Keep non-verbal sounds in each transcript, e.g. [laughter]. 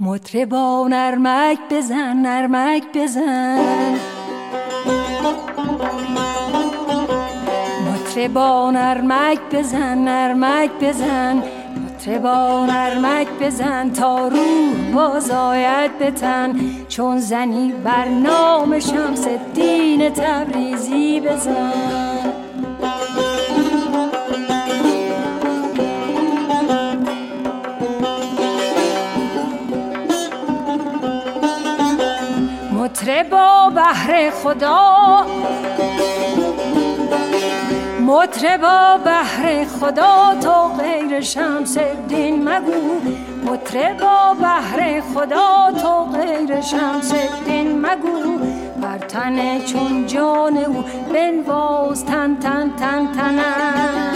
مطربا نرمک بزن نرمک بزن. مطربا نرمک بزن نرمک بزن. مطربا نرمک بزن تا روح باز آید بتن چون زنی بر نام شمس دین تبریزی بزن. مطربا بهر خدا. مطربا بهر خدا تو غیر شمس دین مگو. مطربا بهر خدا تو غیر شمس دین مگو. بر تن چون جان او بنواز تن تن تن تنن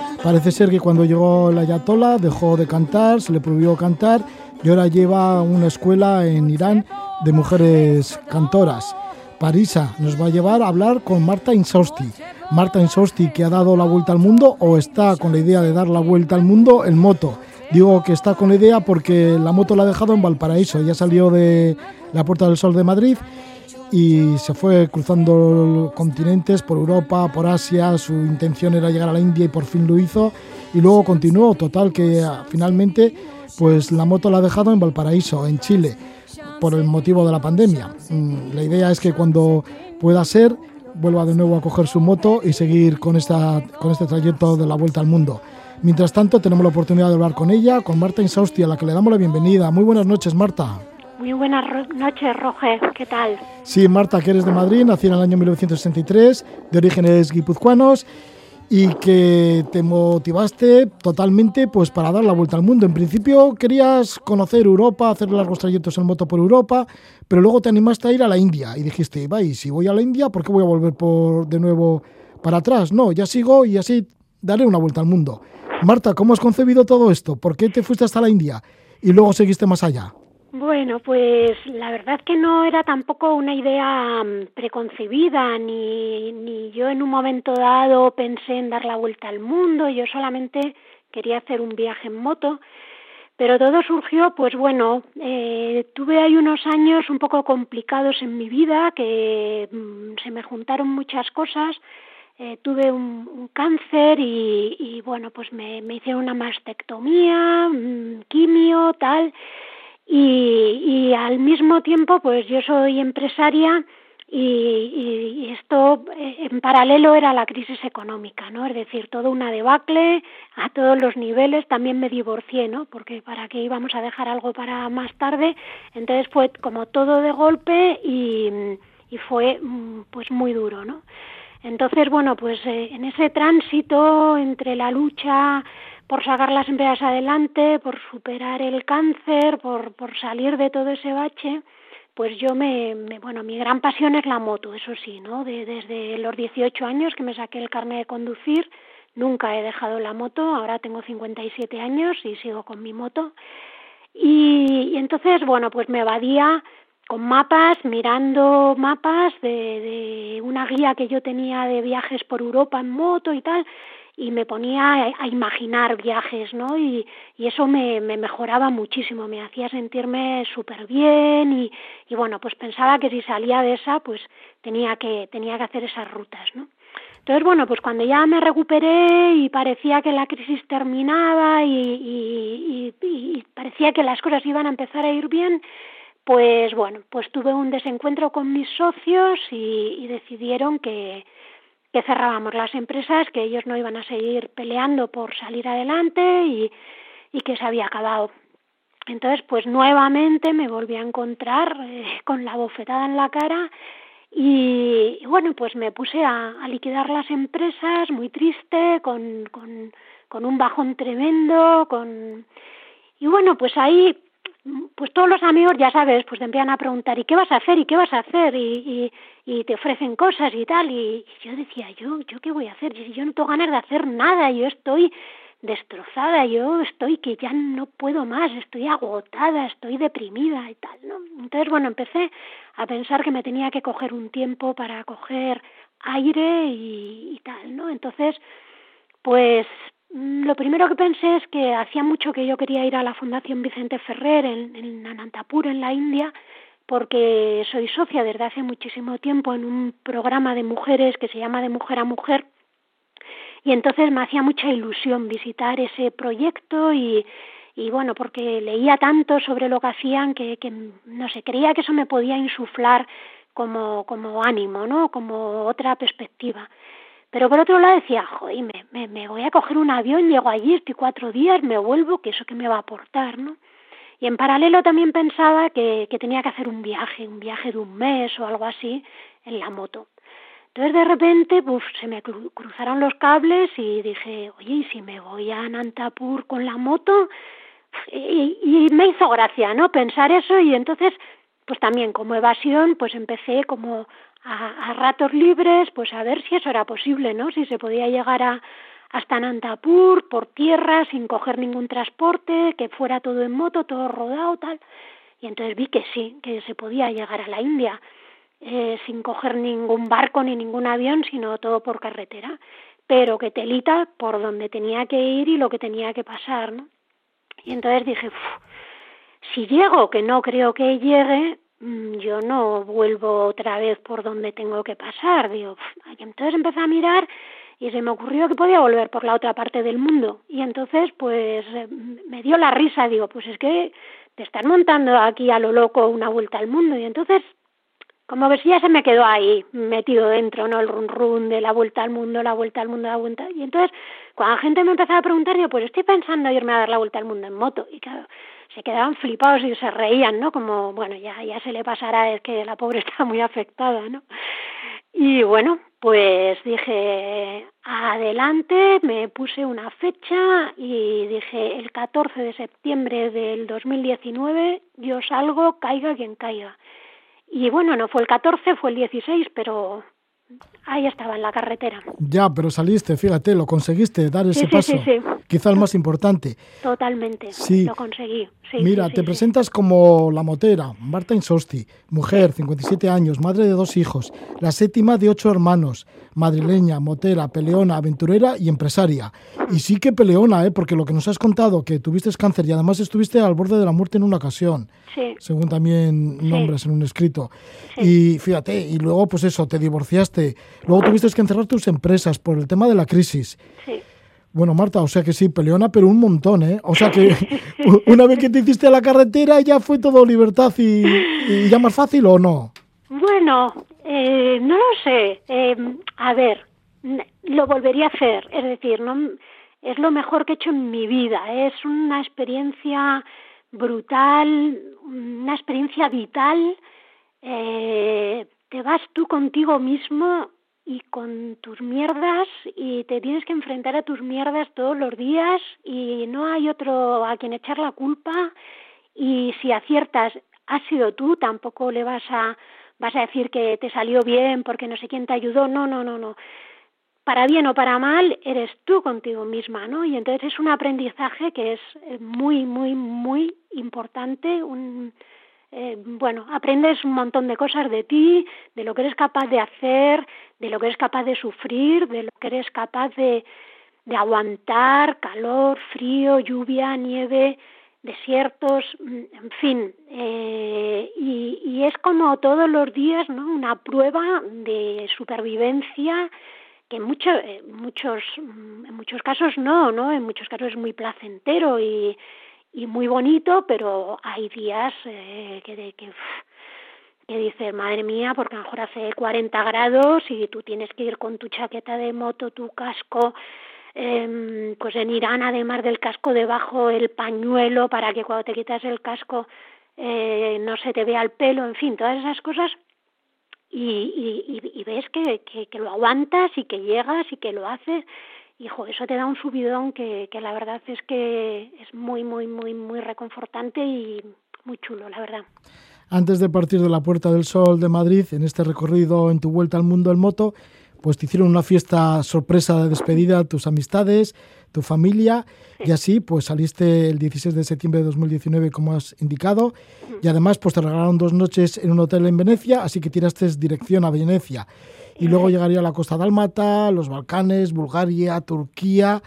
Parece ser que cuando llegó el ayatollah dejó de cantar, se le prohibió cantar y ahora lleva una escuela en Irán de mujeres cantoras. Parisa nos va a llevar a hablar con Marta Insausti. Marta Insausti que ha dado la vuelta al mundo o está con la idea de dar la vuelta al mundo en moto. Digo que está con la idea porque la moto la ha dejado en Valparaíso. Ya salió de la Puerta del Sol de Madrid y se fue cruzando continentes por Europa, por Asia, su intención era llegar a la India y por fin lo hizo y luego continuó, total que finalmente pues la moto la ha dejado en Valparaíso, en Chile, por el motivo de la pandemia. Mm, la idea es que cuando pueda ser vuelva de nuevo a coger su moto y seguir con, esta, con este trayecto de la vuelta al mundo. Mientras tanto, tenemos la oportunidad de hablar con ella, con Marta Insausti, a la que le damos la bienvenida. Muy buenas noches, Marta. Muy buenas noches, Roger. ¿Qué tal? Sí, Marta, que eres de Madrid, nacida en el año 1963, de orígenes guipuzcoanos y que te motivaste totalmente pues para dar la vuelta al mundo. En principio querías conocer Europa, hacer largos trayectos en moto por Europa, pero luego te animaste a ir a la India y dijiste, y si voy a la India, ¿por qué voy a volver por de nuevo para atrás? No, ya sigo y así daré una vuelta al mundo. Marta, ¿cómo has concebido todo esto? ¿Por qué te fuiste hasta la India y luego seguiste más allá? Bueno, pues la verdad que no era tampoco una idea mm, preconcebida, ni, ni yo en un momento dado pensé en dar la vuelta al mundo, yo solamente quería hacer un viaje en moto, pero todo surgió, pues bueno, eh, tuve ahí unos años un poco complicados en mi vida, que mm, se me juntaron muchas cosas, eh, tuve un, un cáncer y, y, bueno, pues me, me hicieron una mastectomía, mm, quimio, tal, y, y al mismo tiempo pues yo soy empresaria y, y, esto eh, en paralelo era la crisis económica, ¿no? Es decir, todo una debacle a todos los niveles. También me divorcié, ¿no? Porque para qué íbamos a dejar algo para más tarde. Entonces fue como todo de golpe y, y fue mm, pues muy duro, ¿no? Entonces, bueno, pues eh, en ese tránsito entre la lucha por sacar las empresas adelante, por superar el cáncer, por, por salir de todo ese bache, pues yo me, me, bueno, mi gran pasión es la moto, eso sí, ¿no? De, desde los 18 años que me saqué el carnet de conducir, nunca he dejado la moto, ahora tengo 57 años y sigo con mi moto. Y, y entonces, bueno, pues me evadía con mapas, mirando mapas de, de una guía que yo tenía de viajes por Europa en moto y tal, y me ponía a, imaginar viajes, ¿no? Y, y eso me, me, mejoraba muchísimo, me hacía sentirme súper bien y, y bueno, pues pensaba que si salía de esa, pues tenía que, tenía que hacer esas rutas, ¿no? Entonces, bueno, pues cuando ya me recuperé y parecía que la crisis terminaba y, y, y, y parecía que las cosas iban a empezar a ir bien, pues bueno, pues tuve un desencuentro con mis socios y, y decidieron que, que cerrábamos las empresas, que ellos no iban a seguir peleando por salir adelante y, y que se había acabado. Entonces, pues nuevamente me volví a encontrar eh, con la bofetada en la cara y, bueno, pues me puse a, a, liquidar las empresas muy triste, con, con, con un bajón tremendo, con y bueno, pues ahí pues todos los amigos, ya sabes, pues te empiezan a preguntar, ¿y qué vas a hacer? ¿Y qué vas a hacer? Y, y, te ofrecen cosas y tal. Y, yo decía, ¿yo yo qué voy a hacer? Yo no tengo ganas de hacer nada, yo estoy destrozada, yo estoy que ya no puedo más, estoy agotada, estoy deprimida y tal, ¿no? Entonces, bueno, empecé a pensar que me tenía que coger un tiempo para coger aire y, y tal, ¿no? Entonces, pues Mm, lo primero que pensé es que hacía mucho que yo quería ir a la Fundación Vicente Ferrer en, en Anantapur, en la India, porque soy socia desde hace muchísimo tiempo en un programa de mujeres que se llama De Mujer a Mujer, y entonces me hacía mucha ilusión visitar ese proyecto y, y bueno, porque leía tanto sobre lo que hacían que, que no sé, creía que eso me podía insuflar como, como ánimo, ¿no? Como otra perspectiva. Pero por otro lado decía, joder, me, me, voy a coger un avión, llego allí, estoy cuatro días, me vuelvo, que eso que me va a aportar, ¿no? Y en paralelo también pensaba que, que tenía que hacer un viaje, un viaje de un mes o algo así en la moto. Entonces de repente uf, se me cruzaron los cables y dije, oye, ¿y si me voy a Nantapur con la moto? Y, y me hizo gracia, ¿no? Pensar eso y entonces, pues también como evasión, pues empecé como a, ratos libres, pues a ver si eso era posible, ¿no? Si se podía llegar a, hasta Nantapur por tierra sin coger ningún transporte, que fuera todo en moto, todo rodado, tal. Y entonces vi que sí, que se podía llegar a la India eh, sin coger ningún barco ni ningún avión, sino todo por carretera. Pero que telita por donde tenía que ir y lo que tenía que pasar, ¿no? Y entonces dije, si llego, que no creo que llegue, Mm, yo no vuelvo otra vez por donde tengo que pasar. Digo, entonces empecé a mirar y se me ocurrió que podía volver por la otra parte del mundo. Y entonces, pues, eh, me dio la risa. Digo, pues es que te están montando aquí a lo loco una vuelta al mundo. Y entonces, como si ya se me quedó ahí metido dentro, ¿no? El run run de la vuelta al mundo, la vuelta al mundo, la vuelta. Y entonces, cuando la gente me empezaba a preguntar, yo, pues estoy pensando irme a dar la vuelta al mundo en moto. Y claro, se quedaban flipados y se reían, ¿no? Como, bueno, ya, ya se le pasará, es que la pobre [laughs] está muy afectada, ¿no? Y bueno, pues dije, adelante, me puse una fecha y dije, el 14 de septiembre del 2019 yo salgo, caiga quien caiga. Y bueno, no fue el 14, fue el 16, pero Ahí estaba, en la carretera. Ya, pero saliste, fíjate, lo conseguiste, dar ese paso. Sí, sí. Quizá el más importante. Totalmente, sí. lo conseguí. Mira, te presentas como la motera, Marta Insosti, mujer, 57 años, madre de dos hijos, la séptima de ocho hermanos, madrileña, motera, peleona, aventurera y empresaria. Y sí que peleona, ¿eh? porque lo que nos has contado, que tuviste cáncer y además estuviste al borde de la muerte en una ocasión, sí. según también nombres en un escrito. Y fíjate, y luego pues eso, te divorciaste, luego tuviste que encerrar tus empresas por el tema de la crisis. Sí. Bueno, Marta, o sea que sí, peleona, pero un montón, ¿eh? O sea que [laughs] una vez que te hiciste a la carretera ya fue todo libertad y ya más fácil o no. Bueno, eh, no lo sé. Eh, a ver, lo volvería a hacer. Es decir, no es lo mejor que he hecho en mi vida. Es una experiencia brutal, una experiencia vital. Eh, te vas tú contigo mismo y con tus mierdas y te tienes que enfrentar a tus mierdas todos los días y no hay otro a quien echar la culpa y si aciertas has sido tú, tampoco le vas a vas a decir que te salió bien porque no sé quién te ayudó, no, no, no, no. Para bien o para mal, eres tú contigo misma, ¿no? Y entonces es un aprendizaje que es muy, muy, muy importante, un, eh, bueno, aprendes un montón de cosas de ti, de lo que eres capaz de hacer, de lo que eres capaz de sufrir, de lo que eres capaz de, de aguantar, calor, frío, lluvia, nieve, desiertos, mm, en fin, eh, y, y, es como todos los días, ¿no? Una prueba de supervivencia que en muchos, mm, en muchos casos no, ¿no? En muchos casos es muy placentero y, y muy bonito, pero hay días eh, que, de, que, que dices, madre mía, porque a lo mejor hace 40 grados y tú tienes que ir con tu chaqueta de moto, tu casco, eh, pues en Irán, además del casco debajo, el pañuelo para que cuando te quitas el casco eh, no se te vea el pelo, en fin, todas esas cosas. Y, y, y ves que, que, que, lo aguantas y que llegas y que lo haces. Hijo, eso te da un subidón que, que la verdad es que es muy, muy, muy, muy reconfortante y muy chulo, la verdad. Antes de partir de la Puerta del Sol de Madrid, en este recorrido en tu vuelta al mundo en moto, pues te hicieron una fiesta sorpresa de despedida a tus amistades, tu familia, y así pues saliste el 16 de septiembre de 2019, como has indicado, y además pues te regalaron dos noches en un hotel en Venecia, así que tiraste dirección a Venecia. Y luego llegaría a la costa Dálmata, los Balcanes, Bulgaria, Turquía,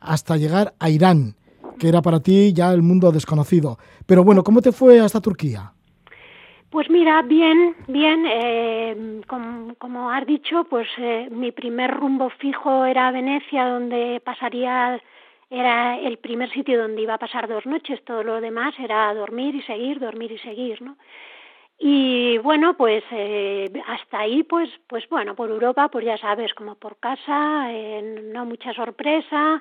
hasta llegar a Irán, que era para ti ya el mundo desconocido. Pero bueno, ¿cómo te fue hasta Turquía? Pues mira, bien, bien. Eh, como, has dicho, pues eh, mi primer rumbo fijo era Venecia, donde pasaría, era el primer sitio donde iba a pasar dos noches. Todo lo demás era dormir y seguir, dormir y seguir, ¿no? Y bueno, pues eh, hasta ahí, pues, pues bueno, por Europa, pues ya sabes, como por casa, eh, no mucha sorpresa,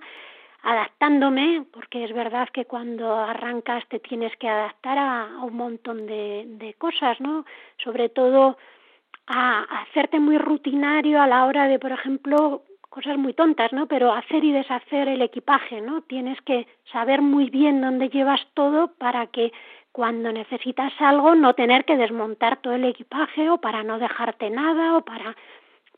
adaptándome, porque es verdad que cuando arrancas te tienes que adaptar a, un montón de, de, cosas, ¿no? Sobre todo a, a hacerte muy rutinario a la hora de, por ejemplo, cosas muy tontas, ¿no? Pero hacer y deshacer el equipaje, ¿no? Tienes que saber muy bien dónde llevas todo para que cuando necesitas algo no tener que desmontar todo el equipaje o para no dejarte nada o para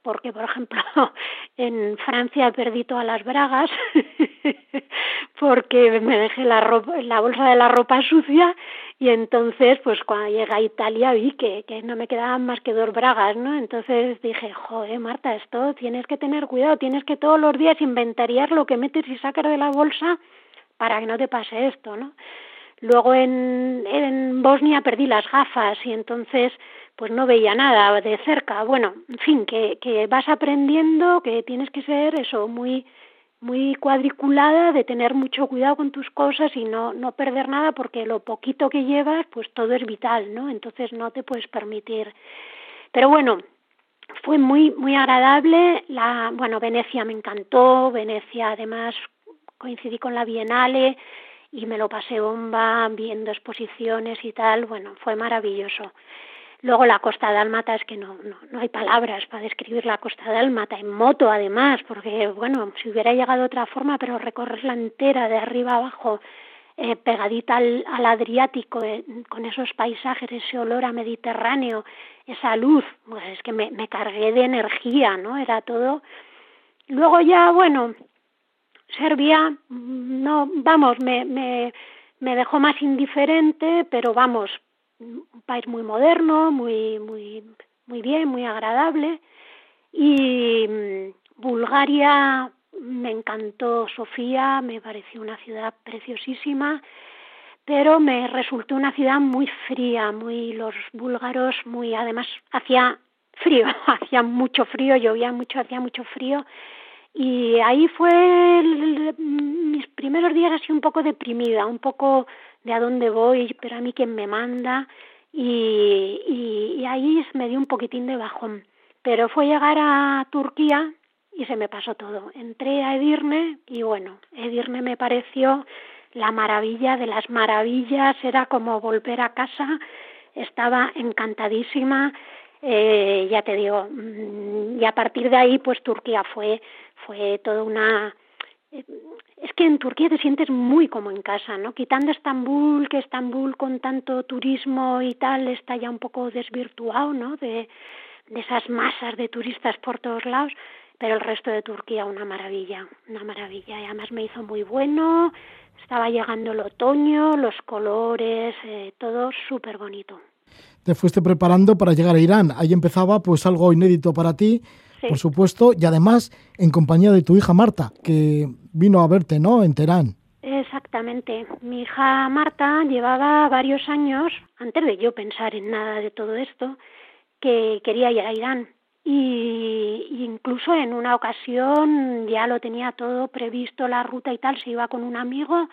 porque por ejemplo [laughs] en Francia perdí todas las bragas [laughs] porque me dejé la ropa, la bolsa de la ropa sucia y entonces pues cuando llegué a Italia vi que, que no me quedaban más que dos bragas, ¿no? Entonces dije, joder Marta, esto tienes que tener cuidado, tienes que todos los días inventariar lo que metes y sacas de la bolsa para que no te pase esto, ¿no? Luego en, en Bosnia perdí las gafas y entonces pues no veía nada de cerca. Bueno, en fin, que, que vas aprendiendo que tienes que ser eso, muy muy cuadriculada de tener mucho cuidado con tus cosas y no no perder nada porque lo poquito que llevas pues todo es vital no entonces no te puedes permitir. Pero bueno fue muy muy agradable. La bueno Venecia me encantó. Venecia además coincidí con la Bienale y me lo pasé bomba viendo exposiciones y tal, bueno, fue maravilloso. Luego la Costa Dálmata es que no, no, no hay palabras para describir la Costa Dálmata, en moto además, porque bueno, si hubiera llegado otra forma, pero recorrerla entera de arriba abajo, eh, pegadita al, al Adriático, eh, con esos paisajes, ese olor a Mediterráneo, esa luz, pues es que me, me cargué de energía, ¿no? Era todo. Luego ya, bueno, Serbia, no, vamos, me, me, me dejó más indiferente, pero vamos, un país muy moderno, muy, muy, muy bien, muy agradable. Y mm, Bulgaria me encantó Sofía, me pareció una ciudad preciosísima, pero me resultó una ciudad muy fría, muy los búlgaros, muy además hacía frío, [laughs] hacía mucho frío, llovía mucho, hacía mucho frío y ahí fue mis primeros días así un poco deprimida, un poco de a dónde voy, pero a mí quién me manda y, y, y ahí me dio un poquitín de bajón. Pero fue llegar a Turquía y se me pasó todo. Entré a Edirne y bueno, Edirne me pareció la maravilla de las maravillas, era como volver a casa, estaba encantadísima, eh, ya te digo, mm, y a partir de ahí pues Turquía fue fue toda una es que en Turquía te sientes muy como en casa, ¿no? Quitando Estambul, que Estambul con tanto turismo y tal está ya un poco desvirtuado, ¿no? De, de esas masas de turistas por todos lados, pero el resto de Turquía una maravilla, una maravilla. Y además me hizo muy bueno, estaba llegando el otoño, los colores, eh, todo súper bonito. Te fuiste preparando para llegar a Irán. Ahí empezaba pues algo inédito para ti, por supuesto, y además en compañía de tu hija Marta, que vino a verte, ¿no? En Teherán. Exactamente. Mi hija Marta llevaba varios años, antes de yo pensar en nada de todo esto, que quería ir a Irán. Y incluso en una ocasión ya lo tenía todo previsto, la ruta y tal, se iba con un amigo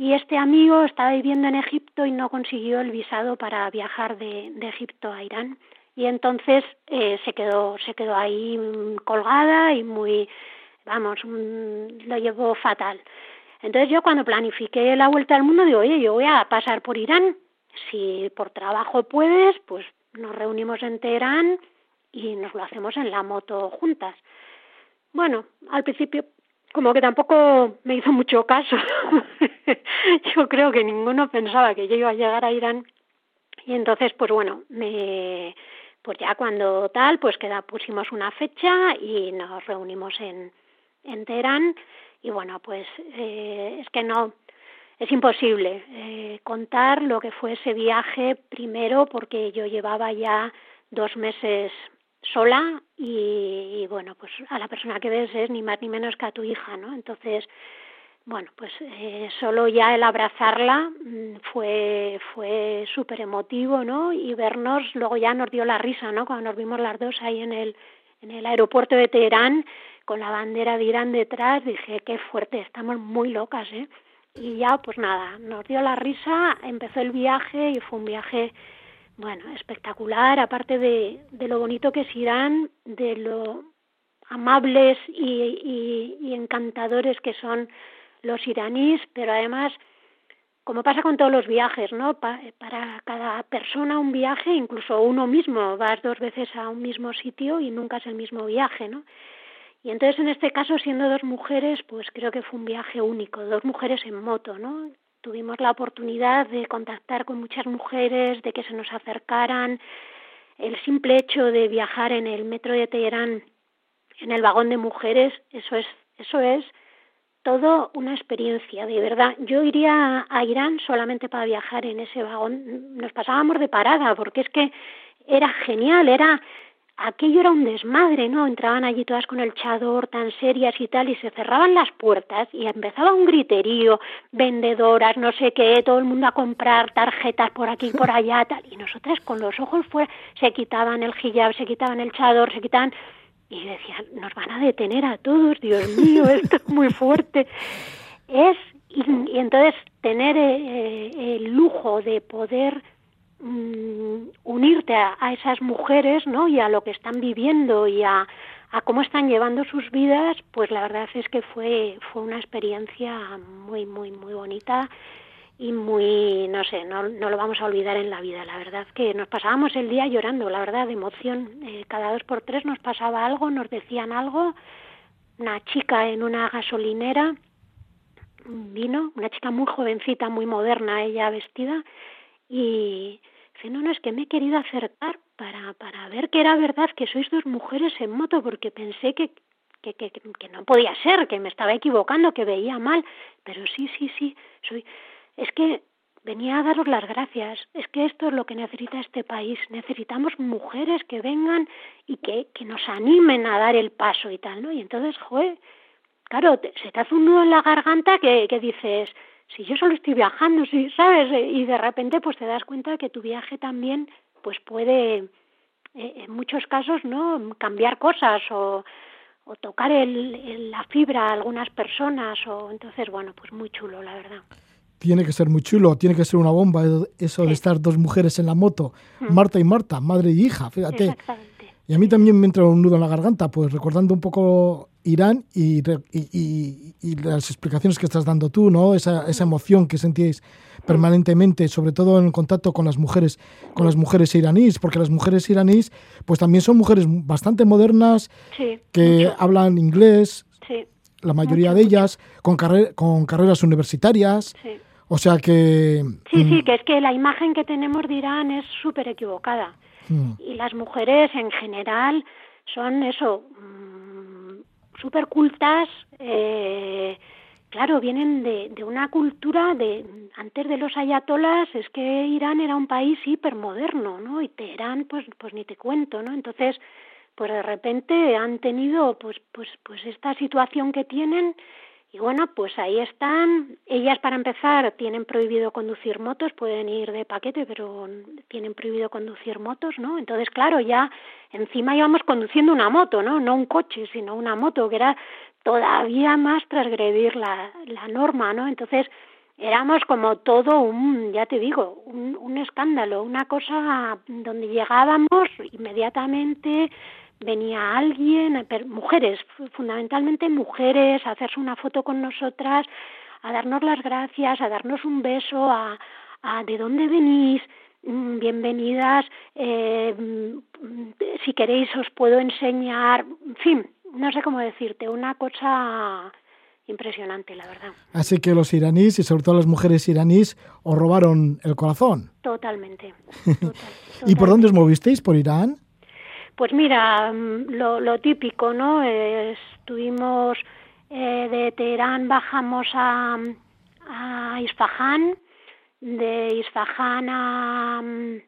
y este amigo estaba viviendo en Egipto y no consiguió el visado para viajar de, Egipto a Irán. Y entonces eh, se quedó se quedó ahí colgada y muy vamos lo llevó fatal. Entonces yo cuando planifiqué la vuelta al mundo digo oye yo voy a pasar por Irán. Si por trabajo puedes pues nos reunimos en Teherán y nos lo hacemos en la moto juntas bueno al principio como que tampoco me hizo mucho caso. [laughs] yo creo que ninguno pensaba que yo iba a llegar a Irán y entonces pues bueno, me pues ya cuando tal, pues queda pusimos una fecha y nos reunimos en en Teherán y bueno, pues eh, es que no es imposible eh, contar lo que fue ese viaje primero porque yo llevaba ya dos meses sola y, bueno, pues a la persona que ves es ni más ni menos que a tu hija, ¿no? Entonces, bueno, pues eh, solo ya el abrazarla mm, fue fue súper emotivo, ¿no? Y vernos, luego ya nos dio la risa, ¿no? Cuando nos vimos las dos ahí en el en el aeropuerto de Teherán con la bandera de Irán detrás, dije, qué fuerte, estamos muy locas, ¿eh? y ya pues nada, nos dio la risa, empezó el viaje y fue un viaje bueno, espectacular, aparte de, de lo bonito que es Irán, de lo amables y, y, encantadores que son los iraníes, pero además, como pasa con todos los viajes, ¿no? para cada persona un viaje, incluso uno mismo, vas dos veces a un mismo sitio y nunca es el mismo viaje, ¿no? Y entonces en este caso, siendo dos mujeres, pues creo que fue un viaje único, dos mujeres en moto, ¿no? Tuvimos la oportunidad de contactar con muchas mujeres, de que se nos acercaran. El simple hecho de viajar en el metro de Teherán, en el vagón de mujeres, eso es, eso es todo una experiencia, de verdad. Yo iría a Irán solamente para viajar en ese vagón. Nos pasábamos de parada, porque es que era genial, era aquello era un desmadre, ¿no? Entraban allí todas con el chador tan serias y tal, y se cerraban las puertas y empezaba un griterío, vendedoras, no sé qué, todo el mundo a comprar tarjetas por aquí y por allá, [laughs] tal, y nosotras con los ojos fuera, se quitaban el hijab, se quitaban el chador, se quitaban, y decían, nos van a detener a todos, Dios mío, [laughs] esto es muy fuerte. Es, y, entonces tener eh, eh, el lujo de poder Mm, unirte a, esas mujeres, ¿no? Y a lo que están viviendo y a, a cómo están llevando sus vidas, pues la verdad es que fue fue una experiencia muy muy muy bonita y muy no sé no, no lo vamos a olvidar en la vida. La verdad que nos pasábamos el día llorando la verdad de emoción. Eh, cada dos por tres nos pasaba algo nos decían algo. Una chica en una gasolinera vino una chica muy jovencita muy moderna ella vestida y no, no, es que me he querido acercar para, para ver que era verdad que sois dos mujeres en moto, porque pensé que, que, que, que no podía ser, que me estaba equivocando, que veía mal, pero sí, sí, sí, soy... Es que venía a daros las gracias. Es que esto es lo que necesita este país. Necesitamos mujeres que vengan y que, que nos animen a dar el paso y tal, ¿no? Y entonces, joder, claro, se te hace un nudo en la garganta que, que dices, si yo solo estoy viajando, si sabes, y de repente pues te das cuenta que tu viaje también pues puede eh, en muchos casos no cambiar cosas o, o tocar el, la fibra a algunas personas o entonces bueno pues muy chulo la verdad. Tiene que ser muy chulo, tiene que ser una bomba eso de estar dos mujeres en la moto, mm. Marta y Marta, madre y hija, fíjate. Y a mí también me entra un nudo en la garganta, pues recordando un poco Irán y, y, las explicaciones que estás dando tú, ¿no? Esa, esa emoción que sentíais permanentemente, sobre todo en contacto con las mujeres, con las mujeres iraníes, porque las mujeres iraníes, pues también son mujeres bastante modernas, que hablan inglés, la mayoría de ellas, con, con carreras universitarias. O sea que... Sí, sí, mm. que es que la imagen que tenemos de Irán es súper equivocada. Mm. Y las mujeres en general son eso, mm, súper cultas, eh, claro, vienen de, de, una cultura de, antes de los ayatolas, es que Irán era un país hipermoderno, ¿no? Y Teherán, pues, pues ni te cuento, ¿no? Entonces, pues de repente han tenido, pues, pues, pues esta situación que tienen, y bueno, pues ahí están. Ellas, para empezar, tienen prohibido conducir motos, pueden ir de paquete, pero tienen prohibido conducir motos, ¿no? Entonces, claro, ya encima íbamos conduciendo una moto, ¿no? No un coche, sino una moto, que era todavía más transgredir la, la norma, ¿no? Entonces, éramos como todo un, ya te digo, un, un escándalo, una cosa donde llegábamos inmediatamente venía alguien, mujeres, fundamentalmente mujeres, a hacerse una foto con nosotras, a darnos las gracias, a darnos un beso, a, a de dónde venís, mm, bienvenidas, eh, mm, si queréis os puedo enseñar, en fin, no sé cómo decirte, una cosa impresionante, la verdad. Así que los iraníes y sobre todo las mujeres iraníes os robaron el corazón. Totalmente. [laughs] ¿Y por dónde os movisteis? ¿Por Irán? Pues mira, mm, lo, típico, ¿no? estuvimos eh, de Teherán, bajamos a, a Isfahán, de Isfahán a, mm,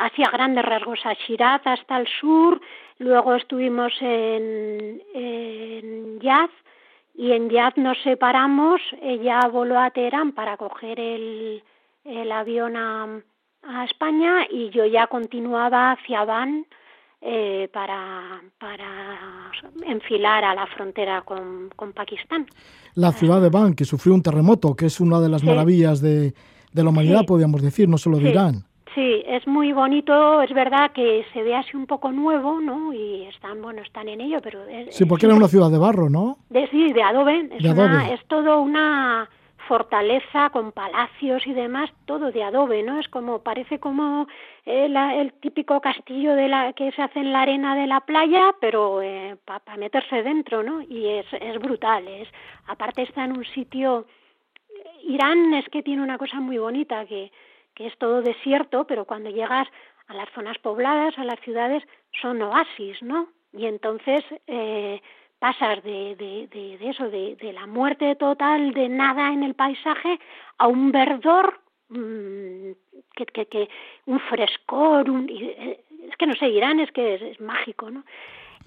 hacia grandes rasgos a Shiraz hasta el sur, luego estuvimos en, en Yaz y en Yaz nos separamos, ella voló a Teherán para coger el, el avión a, a España y yo ya continuaba hacia Van eh, para, para enfilar a la frontera con, con, Pakistán. La ciudad de Van, que sufrió un terremoto, que es una de las maravillas de, de, la humanidad, podríamos decir, no solo de Irán. Sí, es muy bonito, es verdad que se ve así un poco nuevo, ¿no? Y están, bueno, están en ello, pero... sí, porque era una ciudad de barro, ¿no? De, sí, de adobe. Es, de es todo una fortaleza con palacios y demás, todo de adobe, ¿no? Es como, parece como eh, el típico castillo de la que se hace en la arena de la playa, pero eh, para meterse dentro, ¿no? Y es, es brutal, es, aparte está en un sitio, Irán es que tiene una cosa muy bonita, que, que es todo desierto, pero cuando llegas a las zonas pobladas, a las ciudades, son oasis, ¿no? Y entonces eh, pasas de, de, de, eso, de, la muerte total de nada en el paisaje a un verdor, mm, que, que, que, un frescor, un, eh, es que no sé, Irán es que es, mágico, ¿no?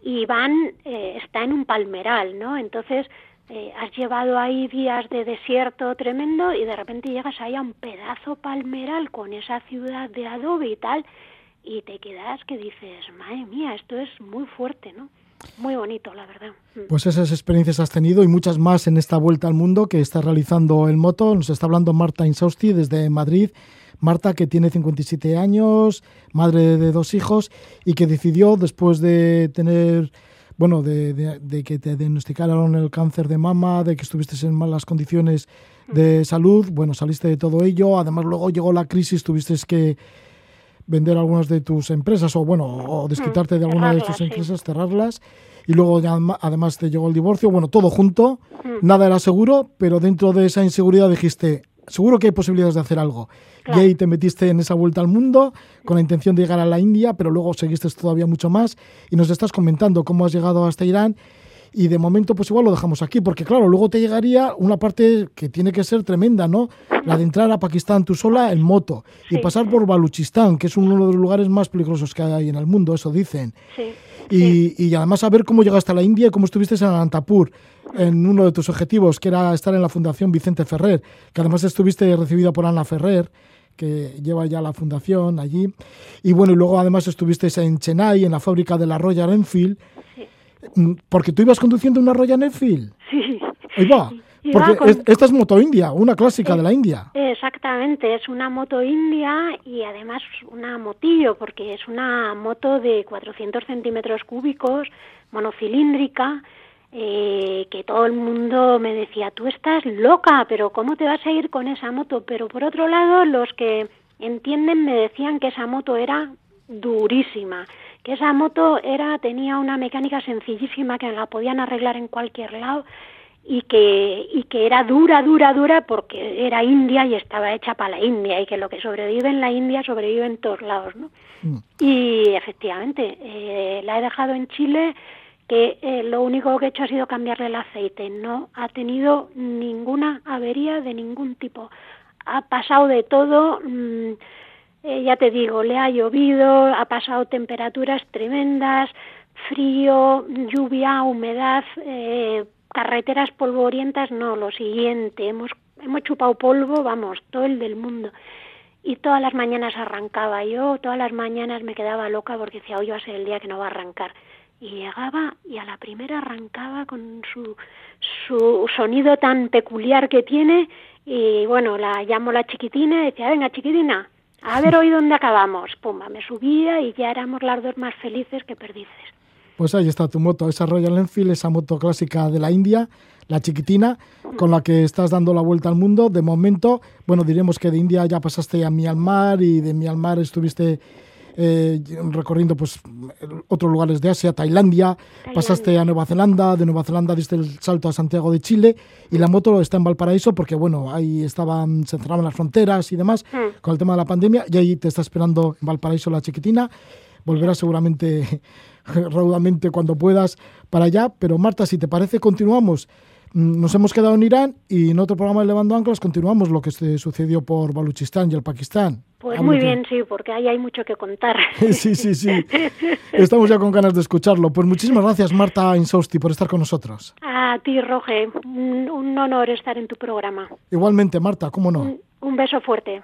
Y Van eh, está en un palmeral, ¿no? Entonces eh, has llevado ahí días de desierto tremendo y de repente llegas ahí a un pedazo palmeral con esa ciudad de adobe y tal, y te quedas que dices, madre mía, esto es muy fuerte, ¿no? Muy bonito, la verdad. Mm. Pues esas experiencias has tenido y muchas más en esta vuelta al mundo que está realizando el moto. Nos está hablando Marta Insausti desde Madrid. Marta, que tiene 57 años, madre de dos hijos y que decidió, después de tener, bueno, de, que te diagnosticaron el cáncer de mama, de que estuviste en malas condiciones de mm. salud, bueno, saliste de todo ello. Además, luego llegó la crisis, tuviste que vender algunas de tus empresas o bueno, o desquitarte de alguna de tus empresas, cerrarlas y luego además te llegó el divorcio, bueno, todo junto, nada era seguro, pero dentro de esa inseguridad dijiste, seguro que hay posibilidades de hacer algo. Y ahí te metiste en esa vuelta al mundo con la intención de llegar a la India, pero luego seguiste todavía mucho más y nos estás comentando cómo has llegado hasta Irán y de momento pues igual lo dejamos aquí, porque claro, luego te llegaría una parte que tiene que ser tremenda, ¿no? La de entrar a Pakistán tú sola en moto y pasar por Baluchistán, que es uno de los lugares más peligrosos que hay en el mundo, eso dicen. Y, y, además saber cómo llegaste a la India y cómo estuviste en Anantapur, en uno de tus objetivos, que era estar en la Fundación Vicente Ferrer, que además estuviste recibida por Ana Ferrer, que lleva ya la fundación allí. Y bueno, y luego además estuviste en Chennai, en la fábrica de la Royal Enfield, porque tú ibas conduciendo una Royal Enfield. Sí. Ahí va. Porque esta es moto india, una clásica de la India. Exactamente, es una moto india y además una motillo, porque es una moto de 400 centímetros cúbicos, monocilíndrica, eh, que todo el mundo me decía, tú estás loca, pero ¿cómo te vas a ir con esa moto? Pero por otro lado, los que entienden me decían que esa moto era durísima que esa moto era tenía una mecánica sencillísima que la podían arreglar en cualquier lado y que y que era dura dura dura porque era India y estaba hecha para la India y que lo que sobrevive en la India sobrevive en todos lados no mm. y efectivamente eh, la he dejado en Chile que eh, lo único que he hecho ha sido cambiarle el aceite. No ha tenido ninguna avería de ningún tipo. Ha pasado de todo mm, eh, ya te digo, le ha llovido, ha pasado temperaturas tremendas, frío, lluvia, humedad, eh, carreteras polvorientas, no, lo siguiente, hemos, hemos chupado polvo, vamos, todo el del mundo. Y todas las mañanas arrancaba yo, todas las mañanas me quedaba loca porque decía, hoy va a ser el día que no va a arrancar. Y llegaba y a la primera arrancaba con su, su sonido tan peculiar que tiene y bueno, la llamo la chiquitina y decía, venga chiquitina, a ver hoy dónde acabamos. Pumba, me subía y ya éramos las dos más felices que perdices. Pues ahí está tu moto, esa Royal Enfield, esa moto clásica de la India, la chiquitina, con la que estás dando la vuelta al mundo. De momento, bueno, diremos que de India ya pasaste a Myanmar y de Myanmar estuviste eh, recorriendo pues otros lugares de Asia, Tailandia, pasaste a Nueva Zelanda, de Nueva Zelanda diste el salto a Santiago de Chile y la moto está en Valparaíso porque bueno, ahí estaban, se cerraban las fronteras y demás hmm. con el tema de la pandemia y ahí te está esperando en Valparaíso la chiquitina. Volverás seguramente [laughs] raudamente cuando puedas para allá, pero Marta, si te parece, continuamos Mm, nos hemos quedado en Irán y en otro programa de Levando Anclas continuamos lo que se sucedió por Baluchistán y el Pakistán. Pues muy bien, sí, porque ahí hay mucho que contar. [laughs] sí, sí, sí. Estamos ya con ganas de escucharlo. Pues muchísimas gracias, Marta Insausti, por estar con nosotros. A ti, Roge. Un, honor estar en tu programa. Igualmente, Marta, cómo no. un beso fuerte.